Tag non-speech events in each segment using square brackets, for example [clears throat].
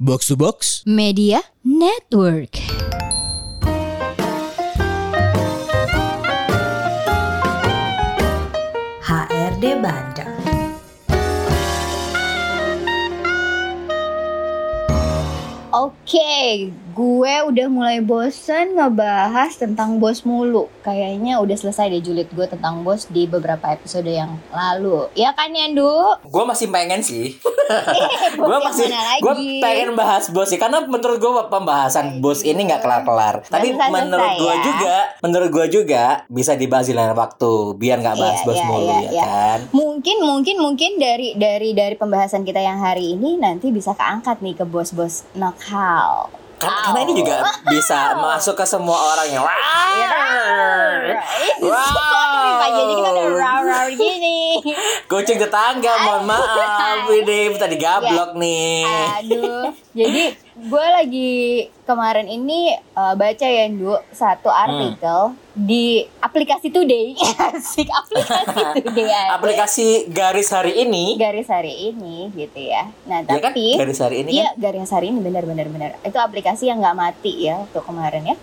Box to Box Media Network. HRD Bandung. Oke, gue udah mulai bosen ngebahas tentang bos mulu. Kayaknya udah selesai deh julid gue tentang bos di beberapa episode yang lalu. Ya kan Yandu? Gue masih pengen sih. [laughs] Gue lagi? gue pengen bahas bos sih karena menurut gue pembahasan bos ini nggak kelar-kelar. Tapi selesai menurut gue ya. juga, menurut gue juga bisa dibahas di lain waktu biar nggak bahas Iya, bos iya, mulu iya, ya kan. Mungkin mungkin mungkin dari dari dari pembahasan kita yang hari ini nanti bisa keangkat nih ke bos-bos nakal. Kan, karena ini juga bisa masuk ke semua orang yang Wow. Jadi kita udah raw raw gini. Kucing tetangga, mohon maaf ini tadi gablok Iya. nih. Aduh. [laughs] Jadi gue lagi kemarin ini eh, baca ya Du satu artikel di aplikasi Today. [laughs] Asik aplikasi [laughs] Today. aja. Aplikasi garis hari ini, garis hari ini gitu ya. Nah, ya kan? tapi Garis hari ini Iya, kan. garis hari ini benar benar benar. Itu aplikasi yang nggak mati ya untuk kemarin ya.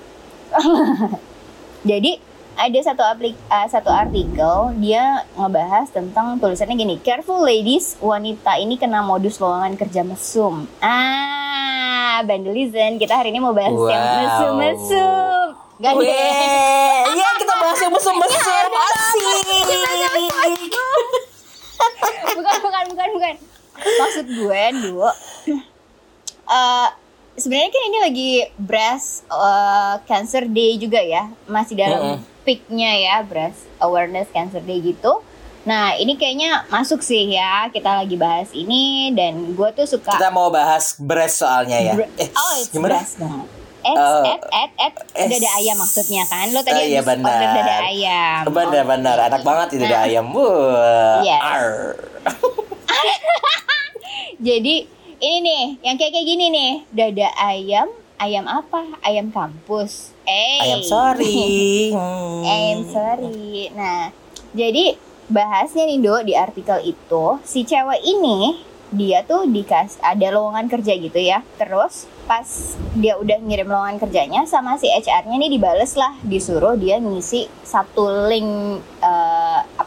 Jadi ada satu aplik eh, satu artikel dia ngebahas tentang tulisannya gini, careful ladies, wanita ini kena modus lowongan kerja mesum. Ah, vandalism. Kita hari ini mau bahas yang Wow. mesum-mesum. Gak deh. iya kita bahas yang mesum-mesum asik. bukan bukan bukan bukan maksud gue dulu eh sebenarnya kan ini lagi breast eh, cancer day juga ya masih dalam Mm-mm. Peaknya ya breast awareness cancer day gitu nah ini kayaknya masuk sih ya kita lagi bahas ini dan gue tuh suka Kita mau bahas breast soalnya ya. Bre- Eh, oh it's gimana? breast banget Et, Oh. et, et, et, Es. dada ayam maksudnya kan Lo tadi Oh, iya, benar. order dada ayam Benar-benar Oke. enak banget itu dada Nah, ayam. Wah. Yes. [laughs] Jadi ini nih, yang kayak kayak gini nih, dada ayam, ayam apa? Ayam kampus. Eh, Ayam sorry. [laughs] Hmm. ayam sorry. Nah, jadi bahasnya nih Do di artikel itu, si cewek ini dia tuh dikas ada lowongan kerja gitu ya. Terus pas dia udah ngirim lowongan kerjanya sama si HR-nya nih dibales lah, disuruh dia ngisi satu link eh,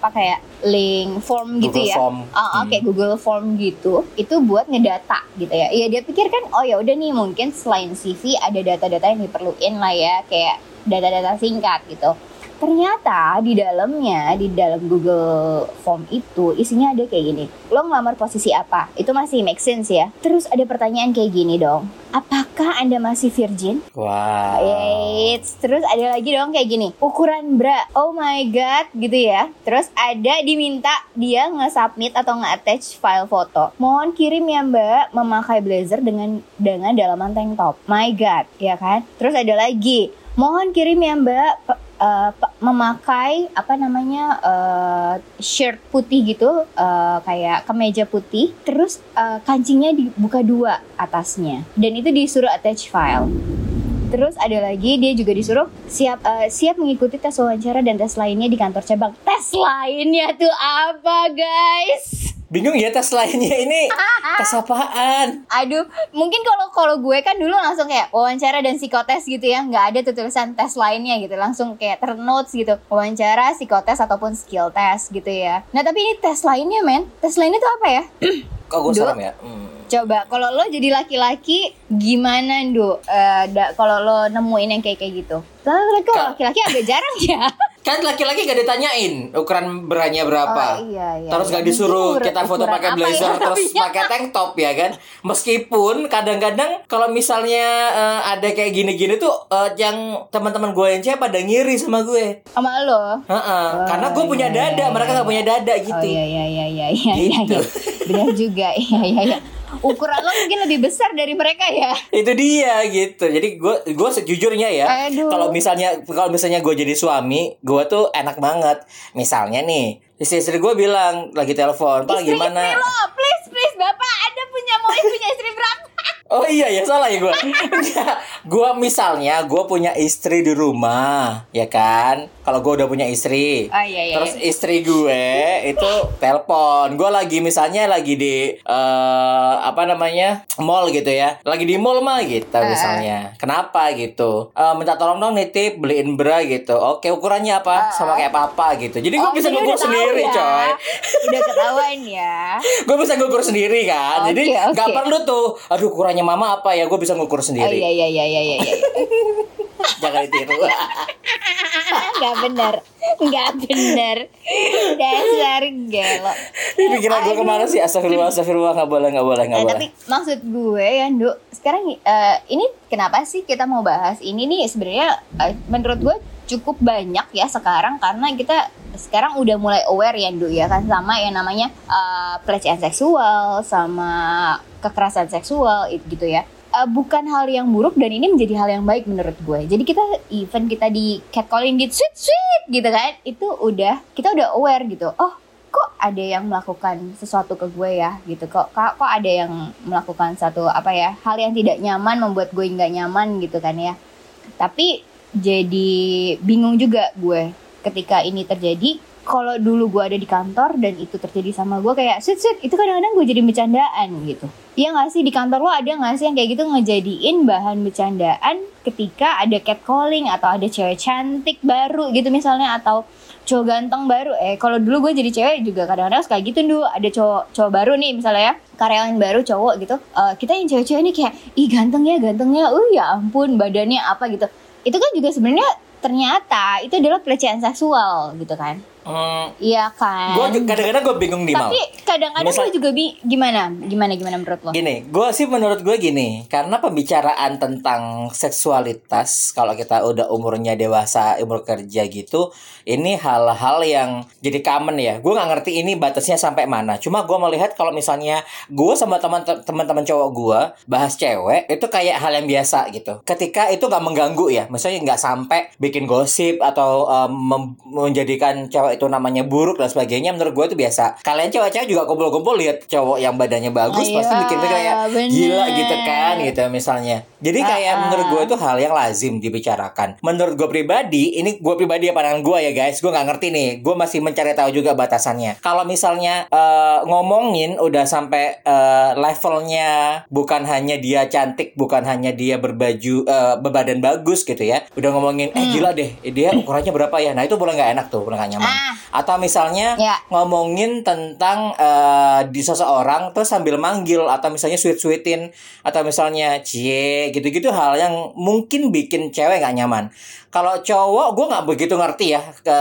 apa kayak link form gitu Google ya. Form. Ah, Hmm. Oke Google Form gitu itu buat ngedata gitu ya. Iya dia pikir kan oh ya udah nih mungkin selain CV ada data-data yang diperluin lah ya kayak data-data singkat gitu. Ternyata di dalamnya di dalam Google Form itu isinya ada kayak gini. Lo ngelamar posisi apa? Itu masih make sense ya. Terus ada pertanyaan kayak gini dong. Apakah Anda masih virgin? Wow. Eits, terus ada lagi dong kayak gini ukuran bra oh my god gitu ya terus ada diminta dia nge-submit atau nge-attach file foto mohon kirim ya mbak memakai blazer dengan dengan dalaman tank top my god ya kan terus ada lagi mohon kirim ya mbak pe- memakai apa namanya eh, shirt putih gitu eh, kayak kemeja putih terus eh, kancingnya dibuka dua atasnya dan itu disuruh attach file Terus ada lagi dia juga disuruh siap eh, siap mengikuti tes wawancara dan tes lainnya di kantor cabang. Tes lainnya tuh apa, guys? Bingung ya tes lainnya ini [laughs] tes apaan? Aduh, mungkin kalau kalau gue kan dulu langsung kayak wawancara dan psikotes gitu ya, nggak ada tuh tulisan tes lainnya gitu, langsung kayak ternotes gitu, wawancara, psikotes ataupun skill test gitu ya. Nah tapi ini tes lainnya men, tes lainnya tuh apa ya? [clears throat] Kok gue serem ya? Hmm. Coba kalau lo jadi laki-laki gimana Ndu? Eh, da- kalau lo nemuin yang kayak kayak gitu. Soalnya kalau laki-laki agak jarang ya. [laughs] Kan laki-laki gak ditanyain ukuran beranya berapa. Oh, iya, iya, terus iya. gak disuruh kita foto pakai apa blazer ya? [laughs] terus Iya. pakai tank top ya kan. Meskipun kadang-kadang kalau misalnya eh, ada kayak gini-gini tuh eh, yang teman-teman gue yang cewek pada ngiri sama gue. Sama lo. Heeh, Oh, karena gue punya iya, dada, iya, mereka iya. gak punya dada gitu. Oh iya iya iya iya iya iya. Gitu. iya. Benar juga. Iya iya iya. Ukuran lo mungkin lebih besar dari mereka ya. itu dia gitu. Jadi gue gue sejujurnya ya kalau misalnya kalau misalnya gue jadi suami gue tuh enak banget. Misalnya nih istri istri gue bilang lagi telepon pak Istri gimana? istri lo, please please bapak ada punya mau punya istri berapa? [laughs] oh iya ya salah ya gue [laughs] gue misalnya gue punya istri di rumah ya kan kalau gue udah punya istri. Oh, iya, iya, Terus istri gue itu telepon. Gue lagi misalnya lagi di eh apa namanya mall gitu ya. Lagi di mall mah gitu misalnya. Kenapa gitu? Eh, minta tolong dong nitip beliin bra gitu. Oke ukurannya apa? Sama kayak papa gitu. Jadi gue Oh, bisa ngukur sendiri ya. coy. Udah ketahuan ya. [laughs] gue bisa ngukur sendiri kan. Oke, Jadi nggak perlu tuh. Aduh ukurannya mama apa ya? Gue bisa ngukur Oh, sendiri. iya iya iya iya iya. iya. [laughs] Jangan ditiru. Nggak bener Nggak bener Dasar gelo Ini pikiran gue ke mana sih? Astagfirullah, astagfirullah, nggak boleh, nggak boleh, nggak Nah, boleh. tapi maksud gue ya, Nduk, sekarang eh, ini kenapa sih kita mau bahas ini nih sebenarnya eh, menurut gue cukup banyak ya sekarang karena kita sekarang udah mulai aware ya, Nduk ya kan sama yang namanya eh, pelecehan seksual sama kekerasan seksual it- gitu ya. Eh, bukan hal yang buruk dan ini menjadi hal yang baik menurut gue. Jadi kita even kita di catcalling gitu sweet sweet gitu kan, itu udah kita udah aware gitu. Oh, kok ada yang melakukan sesuatu ke gue ya gitu kok kok, kok ada yang melakukan satu apa ya hal yang tidak nyaman membuat gue nggak nyaman gitu kan ya tapi jadi bingung juga gue ketika ini terjadi kalau dulu gue ada di kantor dan itu terjadi sama gue kayak sweet sweet itu kadang-kadang gue jadi bercandaan gitu Iya gak sih? Di kantor lo ada gak sih yang kayak gitu ngejadiin bahan bercandaan ketika ada catcalling atau ada cewek cantik baru gitu misalnya atau cowok ganteng baru? Eh kalau dulu gue jadi cewek juga kadang-kadang suka gitu dulu ada cowok cowok baru nih misalnya ya karyawan baru cowok gitu. Eh, kita yang cewek-cewek ini kayak ih gantengnya gantengnya. Oh ya ampun badannya apa? gitu. Itu kan juga sebenarnya ternyata itu adalah pelecehan seksual gitu kan Hmm, iya kan gue kadang-kadang gue bingung nih mal. tapi kadang-kadang lo juga bi gimana gimana gimana menurut lo Gini, gue sih menurut gue gini, karena pembicaraan tentang seksualitas kalau kita udah umurnya dewasa, umur kerja gitu, ini hal-hal yang jadi common ya. Gue nggak ngerti ini batasnya sampai mana. Cuma gue melihat kalau misalnya gue sama teman teman-teman cowok gue bahas cewek itu kayak hal yang biasa gitu. Ketika itu nggak mengganggu ya, misalnya nggak sampai bikin gosip atau um, menjadikan cewek itu namanya buruk dan sebagainya. Menurut gue itu biasa. Kalian cewek-cewek juga kumpul-kumpul lihat cowok yang badannya bagus Iya, pasti bikin mikir kayak bener. gila gitu kan gitu misalnya. Jadi kayak ah. menurut gue itu hal yang lazim dibicarakan. Menurut gue pribadi, ini gue pribadi ya pandangan gue ya guys. Gue nggak ngerti nih. Gue masih mencari tahu juga batasannya. Kalau misalnya eh, ngomongin udah sampai eh, levelnya bukan hanya dia cantik, bukan hanya dia berbaju eh, berbadan bagus gitu ya. Udah ngomongin eh gila deh, dia ukurannya berapa ya? Nah itu boleh nggak enak tuh, boleh nggak nyaman. Ah. Atau misalnya Ya. ngomongin tentang eh, di seseorang terus sambil manggil atau misalnya sweet sweetin atau misalnya cie gitu-gitu hal yang mungkin bikin cewek nggak nyaman kalau cowok gue nggak begitu ngerti ya ke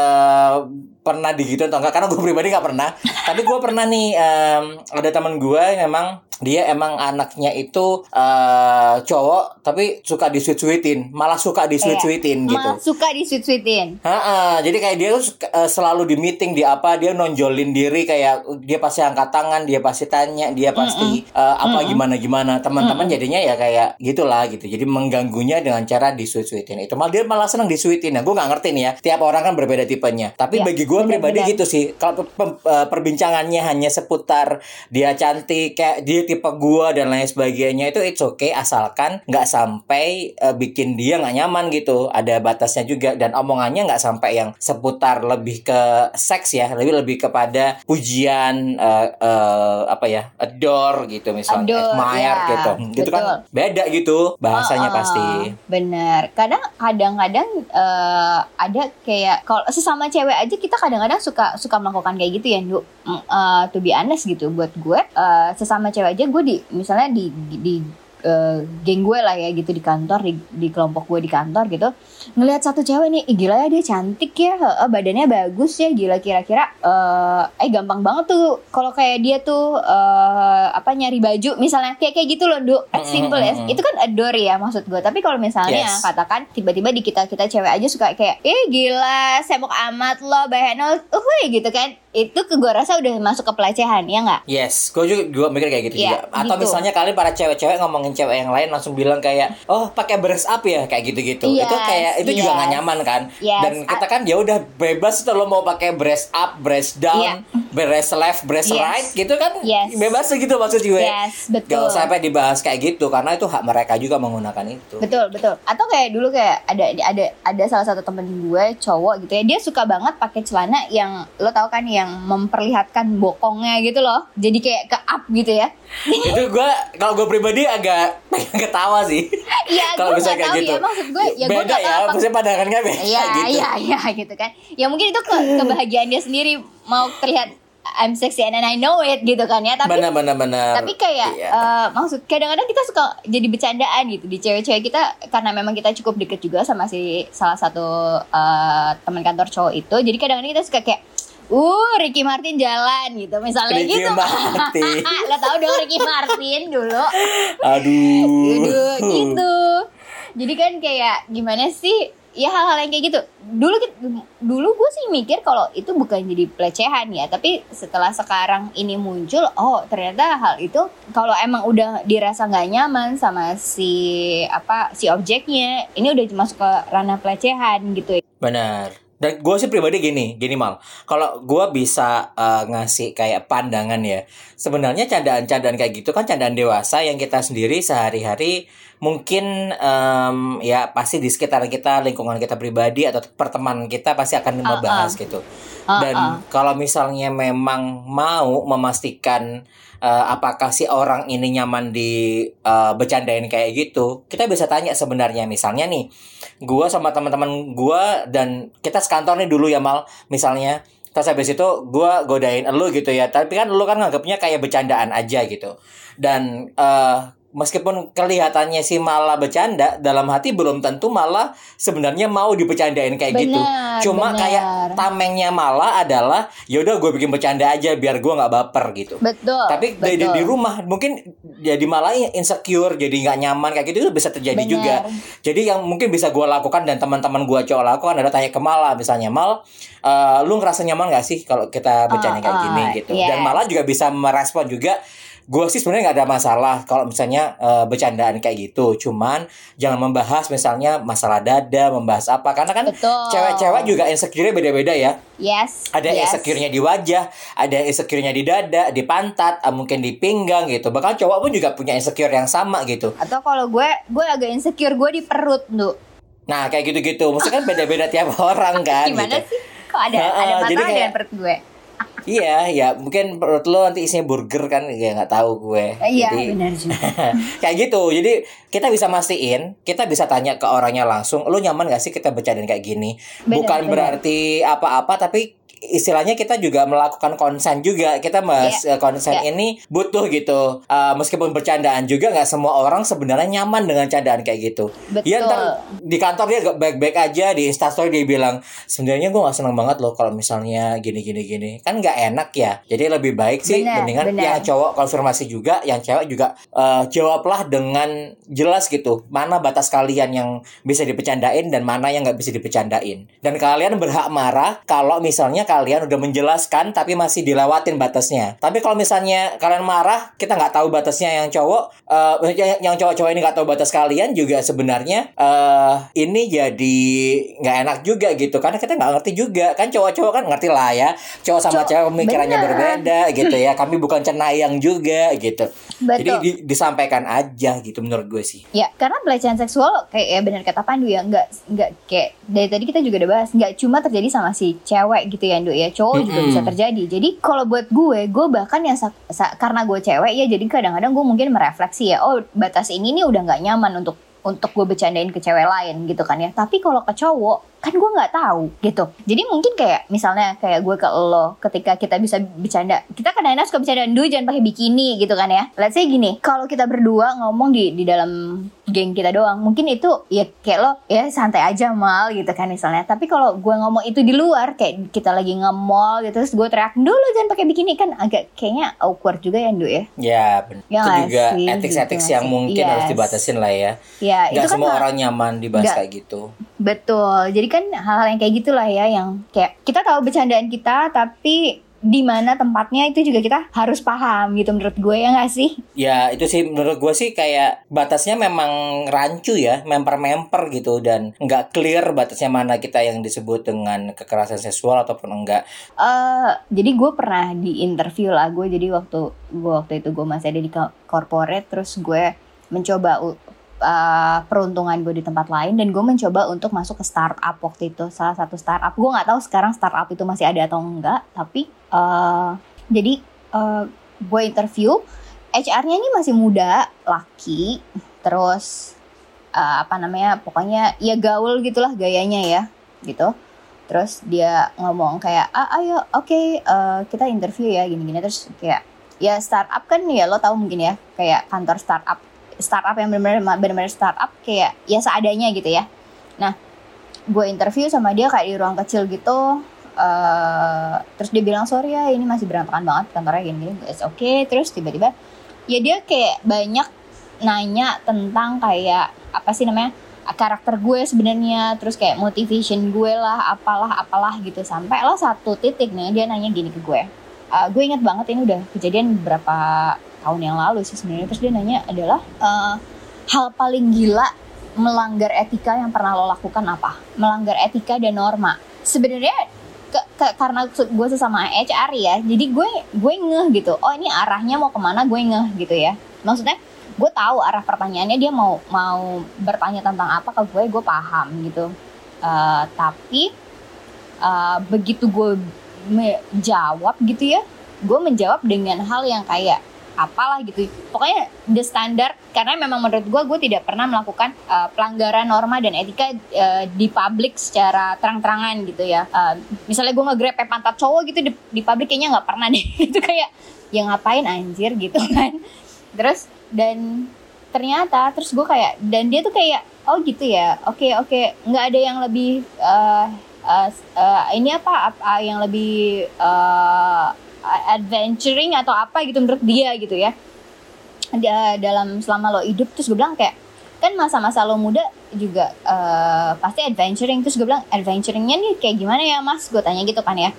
pernah digituin atau enggak karena gue pribadi nggak pernah [laughs] tapi gue pernah nih em, ada teman gue yang memang dia emang anaknya itu eh, cowok tapi suka di sweet sweetin malah suka di sweet sweetin gitu Malah suka di sweet sweetin Ha-ha, jadi kayak dia tuh eh, selalu di meeting di apa dia nonjolin diri kayak dia pasti angkat tangan, dia pasti tanya, dia pasti eh, apa gimana gimana. Teman-teman jadinya ya kayak gitulah gitu. Jadi mengganggunya dengan cara disuit-suitin. Itu malah dia malah senang disuitin. Nah, gue nggak ngerti nih ya. Tiap orang kan berbeda tipenya. Tapi Ya, bagi gue pribadi benar-benar. gitu sih. Kalau eh, perbincangannya hanya seputar dia cantik, kayak dia tipe gue dan lain sebagainya itu it's okay asalkan nggak sampai eh, bikin dia nggak nyaman gitu. Ada batasnya juga dan omongannya nggak sampai yang seputar lebih ke seks ya, lebih lebih kepada pujian eh, eh, apa ya, adore gitu misalnya, Adore, admire ya, gitu. Gitu kan beda gitu bahasanya Oh, oh, pasti. Bener. Kadang kadang-kadang eh, ada kayak kalau sesama cewek aja kita kadang-kadang suka suka melakukan kayak gitu ya, Nduk. Mm, eh, to be honest gitu buat gue eh, sesama cewek aja gue di misalnya di di eh, geng gue lah ya gitu di kantor di, di kelompok gue di kantor gitu. Ngelihat satu cewek nih "Ih, gila ya dia cantik ya heeh, badannya bagus ya gila kira-kira eh eh gampang banget tuh kalau kayak dia tuh eh apa nyari baju misalnya. Kayak kayak gitu loh Nduk as simple ya. itu kan adore ya maksud gue. Tapi kalau misalnya Yes. katakan tiba-tiba di kita kita cewek aja suka kayak eh gila semok amat lo bahenol uhuy gitu kan itu ke gue rasa udah masuk ke pelecehan ya nggak Yes, gue juga, juga mikir kayak gitu Iya, juga. Atau gitu. misalnya kalian para cewek-cewek ngomongin cewek yang lain langsung bilang kayak, oh pakai breast up ya, kayak gitu-gitu. Yes, itu kayak itu juga yes. nggak nyaman kan. Yes, Dan kita kan ya udah bebas tuh lo mau pakai breast up, breast down, Iya. beres left, beres Yes. right gitu kan Yes. bebas gitu maksud gue. Yes, betul. Gak usah sampai dibahas kayak gitu karena itu hak mereka juga menggunakan itu. Betul, betul. Atau kayak dulu kayak ada ada ada salah satu temen gue cowok gitu ya. Dia suka banget pakai celana yang lo tau kan yang memperlihatkan bokongnya gitu loh. Jadi kayak ke up gitu ya. itu gue kalau gue pribadi agak ketawa sih. [laughs] Iya, Kalau gue bisa kayak tahu gitu. ya maksud gue. Ya gue Beda nggak ya, tahu apa- maksudnya pandangannya beda Iya, [laughs] gitu. iya, iya gitu kan. Ya mungkin itu ke kebahagiaan dia sendiri mau terlihat I'm sexy and I know it gitu kan ya. Tapi Benar benar benar. tapi kayak Iya. eh, maksud kadang-kadang kita suka jadi bercandaan gitu di cewek-cewek kita karena memang kita cukup deket juga sama si salah satu eh, teman kantor cowok itu jadi kadang-kadang kita suka kayak uh Ricky Martin jalan gitu misalnya Ricky gitu Martin. [laughs] lo tau dong Ricky Martin dulu Aduh. Aduh, gitu. Jadi kan kayak gimana sih? Ya hal-hal yang kayak gitu. Dulu dulu gue sih mikir kalau itu bukan jadi pelecehan ya, tapi setelah sekarang ini muncul, oh ternyata hal itu kalau emang udah dirasa nggak nyaman sama si apa si objeknya, ini udah masuk ke ranah pelecehan gitu. Benar. Dan gue sih pribadi gini, gini mal. Kalau gue bisa uh, ngasih kayak pandangan ya, sebenarnya candaan-candaan kayak gitu kan candaan dewasa yang kita sendiri sehari-hari mungkin em, ya pasti di sekitar kita, lingkungan kita pribadi atau pertemanan kita pasti akan Ah, membahas ah. gitu. Ah, Dan ah. kalau misalnya memang mau memastikan eh, apakah si orang ini nyaman di eh, bercandain kayak gitu, kita bisa tanya sebenarnya misalnya nih, gua sama teman-teman gua dan kita sekantor nih dulu ya mal, misalnya terus habis itu gua godain elu gitu ya, tapi kan lu kan nganggapnya kayak bercandaan aja gitu. Dan eh meskipun kelihatannya sih malah bercanda dalam hati belum tentu malah sebenarnya mau dibercandain kayak gitu Benar, cuma benar. kayak tamengnya malah adalah yaudah gue bikin bercanda aja biar gue nggak baper gitu Betul. tapi di, di, betul. di rumah mungkin jadi malah insecure jadi nggak nyaman kayak gitu itu bisa terjadi Benar. juga jadi yang mungkin bisa gue lakukan dan teman-teman gue cowok lakukan adalah tanya ke Mala misalnya Mal eh, lu ngerasa nyaman gak sih kalau kita bercanda kayak ah, gini gitu yes. dan Mala juga bisa merespon juga gue sih sebenarnya nggak ada masalah kalau misalnya eh, bercandaan kayak gitu cuman jangan membahas misalnya masalah dada membahas apa karena kan cewek-cewek juga insecure beda-beda ya Yes. ada yes. insecure-nya di wajah, ada insecure-nya di dada, di pantat, ah, mungkin di pinggang gitu. Bahkan cowok pun juga punya insecure yang sama gitu. Atau kalau gue gue agak insecure gue di perut, Duh. Nah, kayak gitu-gitu. Maksudnya kan beda-beda tiap [laughs] orang kan Gimana gitu. sih? Kok ada ada masalah kayak- dengan perut gue? Iya, ya mungkin perut lo nanti isinya burger kan ya nggak tahu gue. Iya, Jadi- benar juga. [laughs] kayak gitu. Jadi kita bisa mastiin, kita bisa tanya ke orangnya langsung, lu nyaman gak sih kita bercandain kayak gini? Benar, Bukan benar. berarti apa-apa, tapi istilahnya kita juga melakukan konsen juga. Kita mas eh, konsen Iya. ini butuh gitu. Eh, meskipun bercandaan juga nggak semua orang sebenarnya nyaman dengan candaan kayak gitu. Betul. Ya ntar di kantor dia gak baik-baik aja di instastory dia bilang sebenarnya gue gak seneng banget loh kalau misalnya gini gini gini kan nggak enak ya jadi lebih baik sih Benar, mendingan benar. yang cowok konfirmasi juga yang cewek juga eh, jawablah dengan jelas gitu mana batas kalian yang bisa dipecandain dan mana yang nggak bisa dipecandain dan kalian berhak marah kalau misalnya kalian udah menjelaskan tapi masih dilewatin batasnya. Tapi kalau misalnya kalian marah kita nggak tahu batasnya yang cowok eh, yang- yang cowok-cowok ini nggak tahu batas kalian juga sebenarnya eh ini jadi nggak enak juga gitu. Karena kita nggak ngerti juga. Kan cowok-cowok kan ngerti lah ya. Cowok sama Cowok- cewek pemikirannya berbeda gitu ya. Kami bukan cenayang juga gitu Betul. jadi di- disampaikan aja gitu menurut gue sih Ya, karena pelecehan seksual kayak ya benar kata Pandu ya, nggak nggak kayak dari tadi kita juga udah bahas, nggak cuma terjadi sama si cewek gitu ya, Ndu ya, cowok juga Mm-mm. bisa terjadi. Jadi kalau buat gue, gue bahkan sa- karena gue cewek ya, jadi kadang-kadang gue mungkin merefleksi ya, oh batas ini nih udah nggak nyaman untuk untuk gue bercandain ke cewek lain gitu kan ya. Tapi kalau ke cowok kan gue nggak tahu gitu. Jadi mungkin kayak misalnya kayak gue ke lo ketika kita bisa bercanda, kita kadang-kadang suka bercanda dulu jangan pakai bikini gitu kan ya. Let's say gini, kalau kita berdua ngomong di di dalam geng kita doang, mungkin itu ya kayak lo ya santai aja mal gitu kan misalnya. Tapi kalau gue ngomong itu di luar kayak kita lagi nge-mall gitu terus gue teriak dulu jangan pakai bikini kan agak kayaknya awkward juga ya Ndu ya. ya benar Ya itu juga ethics-ethics gitu yang sih? mungkin harus Yes. dibatasin lah ya Ya, nggak itu kan semua orang nyaman dibahas nggak- kayak gitu Betul. Jadi kan hal-hal yang kayak gitulah ya yang kayak kita tahu bercandaan kita tapi di mana tempatnya itu juga kita harus paham gitu menurut gue ya nggak sih Ya itu sih menurut gue sih kayak batasnya memang rancu ya, memper-memper gitu dan nggak clear batasnya mana kita yang disebut dengan kekerasan seksual ataupun enggak. eh jadi gue pernah di interview lah gue jadi waktu gue waktu itu gue masih ada di corporate terus gue mencoba uh, peruntungan gue di tempat lain dan gue mencoba untuk masuk ke startup waktu itu salah satu startup. Gue nggak tahu sekarang startup itu masih ada atau enggak tapi eh jadi eh, gue interview HR-nya ini masih muda laki terus eh, apa namanya pokoknya ya gaul gitulah gayanya ya gitu. Terus dia ngomong kayak ah ayo oke eh, kita interview ya gini-gini. Terus kayak ya startup kan ya lo tahu mungkin ya kayak kantor startup startup yang benar-benar startup kayak ya seadanya gitu ya. Nah gue interview sama dia kayak di ruang kecil gitu eh terus dia bilang sorry ya ini masih berantakan banget kantornya gini-gini. It's okay. Terus tiba-tiba ya dia kayak banyak nanya tentang kayak apa sih namanya karakter gue sebenarnya terus kayak motivation gue lah apalah apalah gitu. Sampai lah satu titik nih dia nanya gini ke gue Eh, gue inget banget ini udah kejadian beberapa tahun yang lalu sih sebenarnya. Terus dia nanya adalah eh, hal paling gila melanggar etika yang pernah lo lakukan apa? Melanggar etika dan norma. Sebenarnya ke- ke- karena gue sesama HR ya jadi gue gue ngeh gitu. Oh ini arahnya mau ke mana? Gue ngeh gitu ya. Maksudnya gue tahu arah pertanyaannya dia mau mau bertanya tentang apa ke gue gue paham gitu. Eh, tapi eh, begitu gue menjawab gitu ya gue menjawab dengan hal yang kayak apalah gitu. Pokoknya the standard karena memang menurut gue gue tidak pernah melakukan eh, pelanggaran norma dan etika eh, di publik secara terang-terangan gitu ya. Eh, misalnya gue nge-grab pantat cowok gitu di, di publik kayaknya nggak pernah deh. [laughs] Itu kayak ya ngapain anjir gitu kan. Terus dan ternyata terus gue kayak dan dia tuh kayak oh gitu ya oke oke nggak ada yang lebih eh, eh, eh, ini apa, apa yang lebih eh, adventuring atau apa gitu menurut dia gitu ya. Dia dalam selama lo hidup terus gue bilang kayak kan masa-masa lo muda juga eh, pasti adventuring. Terus gue bilang adventuringnya nih kayak gimana ya mas? Gue tanya gitu kan ya.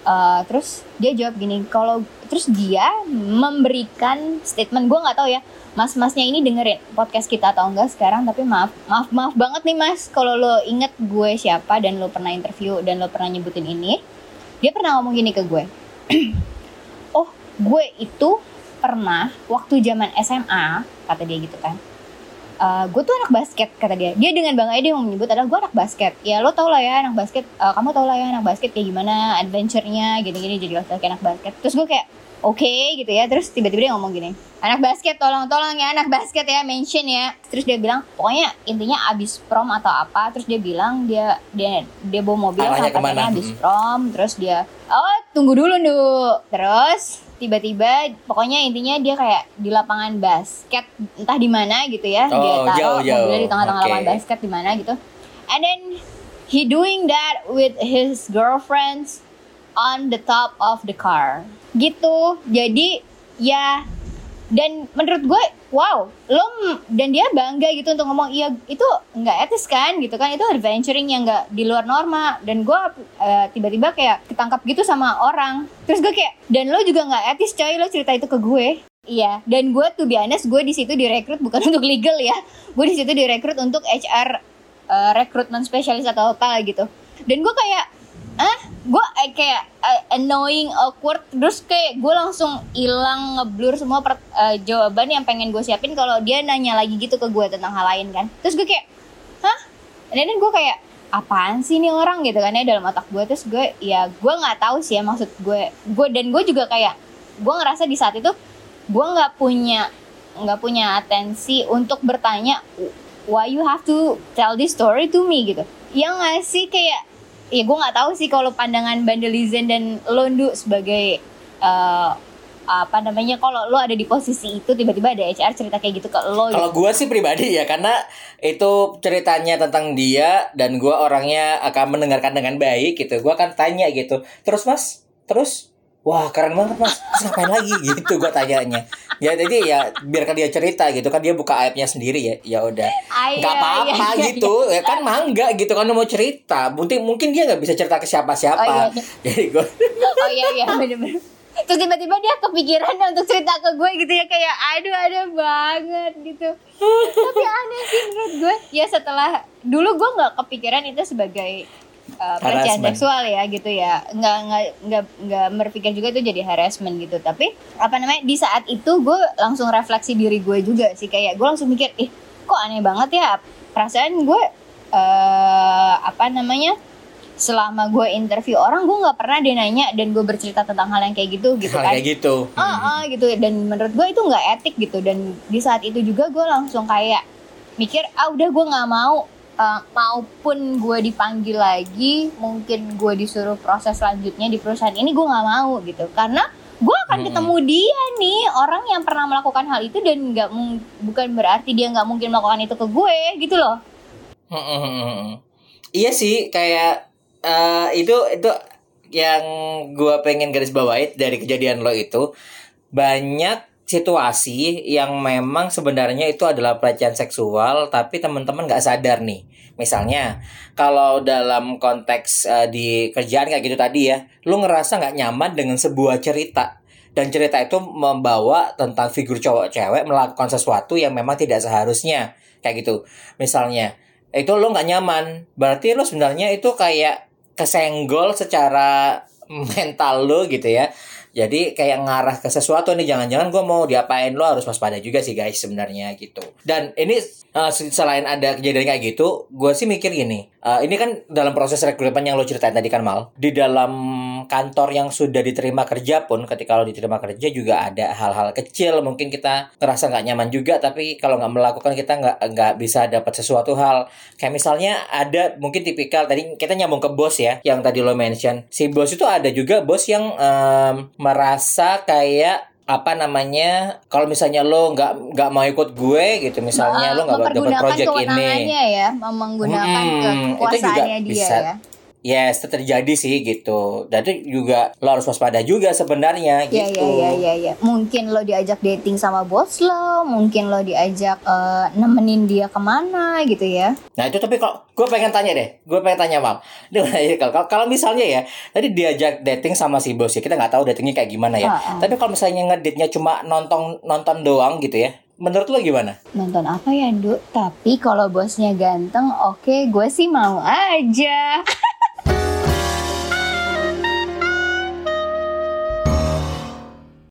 Eh, terus dia jawab gini kalau terus dia memberikan statement gue nggak tahu ya mas-masnya ini dengerin podcast kita atau enggak sekarang tapi maaf maaf maaf banget nih mas. Kalau lo inget gue siapa dan lo pernah interview dan lo pernah nyebutin ini dia pernah ngomong gini ke gue [clears throat] oh gue itu pernah waktu zaman SMA kata dia gitu kan Eh, gue tuh anak basket kata dia. Dia dengan bangganya dia mau menyebut adalah gue anak basket. Ya lo tau lah ya anak basket eh, kamu tau lah ya anak basket kayak gimana adventure-nya gini-gini jadi laki-laki anak basket. Terus gue kayak oke gitu ya. Terus tiba-tiba dia ngomong gini anak basket tolong tolong ya anak basket ya mention ya. Terus dia bilang pokoknya intinya abis prom atau apa terus dia bilang dia dia dia bawa mobil ke mana? abis Mm. prom terus dia oh tunggu dulu nu. Terus tiba-tiba pokoknya intinya dia kayak di lapangan basket entah di mana gitu ya dia Oh, taruh jauh-jauh. mobilnya di tengah-tengah Oke. lapangan basket di mana gitu and then he doing that with his girlfriends on the top of the car gitu jadi ya dan menurut gue wow lo dan dia bangga gitu untuk ngomong iya itu nggak etis kan? Gitu kan itu adventuring yang nggak di luar norma. Dan gue eh, tiba-tiba kayak ketangkap gitu sama orang. Terus gue kayak dan lo juga nggak etis coy lo cerita itu ke gue. Iya dan gue tuh biasa gue di situ direkrut bukan [laughs] untuk legal ya. Gue di situ direkrut untuk HR eh, rekrutmen spesialis atau apa gitu. Dan gue kayak ah gue eh, kayak eh, annoying awkward. Terus kayak gue langsung hilang ngeblur semua per- eh, jawaban yang pengen gue siapin kalau dia nanya lagi gitu ke gue tentang hal lain kan. Terus gue kayak hah? Dan then gue kayak apaan sih ini orang? gitu kan ya dalam otak gue terus gue ya gue nggak tahu sih ya maksud gue gue dan gue juga kayak gue ngerasa di saat itu gue nggak punya nggak punya atensi untuk bertanya why you have to tell this story to me? gitu. Yang nggak sih kayak ya gue nggak tahu sih kalau pandangan Bandelizen dan Londu sebagai eh, apa namanya kalau lo ada di posisi itu tiba-tiba ada HR cerita kayak gitu ke lo gitu. Kalau gue sih pribadi ya karena itu ceritanya tentang dia dan gue orangnya akan mendengarkan dengan baik gitu. Gue akan tanya gitu. Terus mas, terus wah keren banget mas. Terus ngapain lagi? [laughs] Gitu gue tanyanya. Ya jadi ya biarkan dia cerita gitu kan dia buka aibnya sendiri ya. Ya udah. Ah, nggak iya, apa-apa iya, iya, gitu. ya kan mangga gitu kan mau cerita. Mungkin mungkin dia nggak bisa cerita ke siapa-siapa. Oh, iya, iya. jadi gue [laughs] oh iya iya bener-bener. Terus tiba-tiba dia kepikiran untuk cerita ke gue gitu ya kayak aduh ada banget gitu. Tapi aneh sih menurut gue. Ya setelah dulu gue nggak kepikiran itu sebagai uh, pelecehan seksual ya gitu ya. Nggak nggak nggak nggak berpikir juga itu jadi harassment gitu. Tapi apa namanya di saat itu gue langsung refleksi diri gue juga sih. Kayak gue langsung mikir ih kok aneh banget ya? Perasaan gue eh apa namanya selama gue interview orang gue nggak pernah dia nanya dan gue bercerita tentang hal yang kayak gitu gitu hal kan. kayak gitu. Ah ah, gitu. Dan menurut gue itu nggak etik gitu. Dan di saat itu juga gue langsung kayak mikir ah udah gue nggak mau Uh, maupun gue dipanggil lagi mungkin gue disuruh proses selanjutnya di perusahaan ini gue nggak mau gitu karena gue akan Hmm. ketemu dia nih orang yang pernah melakukan hal itu dan nggak bukan berarti dia nggak mungkin melakukan itu ke gue gitu loh. Iya sih kayak eh, itu itu yang gua pengen garis bawahi dari kejadian lo itu banyak situasi yang memang sebenarnya itu adalah pelecehan seksual tapi teman-teman nggak sadar nih misalnya kalau dalam konteks eh, di kerjaan kayak gitu tadi ya lu ngerasa nggak nyaman dengan sebuah cerita? Dan cerita itu membawa tentang figur cowok cewek melakukan sesuatu yang memang tidak seharusnya kayak gitu. Misalnya itu lo nggak nyaman berarti lo sebenarnya itu kayak kesenggol secara mental lo gitu ya jadi kayak ngarah ke sesuatu nih jangan-jangan gue mau diapain lo harus waspada juga sih guys sebenarnya gitu. Dan ini uh, selain ada kejadian kayak gitu gue sih mikir gini uh, ini kan dalam proses rekrutmen yang lo ceritain tadi kan mal. Di dalam kantor yang sudah diterima kerja pun ketika lo diterima kerja juga ada hal-hal kecil. Mungkin kita ngerasa nggak nyaman juga tapi kalau nggak melakukan kita nggak nggak bisa dapat sesuatu hal. Kayak misalnya ada mungkin tipikal tadi kita nyambung ke bos ya yang tadi lo mention. Si bos itu ada juga bos yang em, merasa kayak apa namanya kalau misalnya lo nggak nggak mau ikut gue gitu misalnya lo nggak dapat project ini ya menggunakan Hmm, kekuasaannya dia bisa. ya Yes, terjadi sih gitu. Dan itu juga lo harus waspada juga sebenarnya Iya gitu. iya iya iya iya. Mungkin lo diajak dating sama bos lo, mungkin lo diajak eh, nemenin dia ke mana gitu ya. Nah itu tapi kalau gue pengen tanya deh, gue pengen tanya mam. [laughs] Kalau kalau misalnya ya tadi diajak dating sama si bos ya kita nggak tahu datingnya kayak gimana ya. Ah, ah. Tapi kalau misalnya ngedate-nya cuma nonton nonton doang gitu ya, menurut lo gimana? Nonton apa ya, Nduk? Tapi kalau bosnya ganteng, oke, gue sih mau aja. [laughs]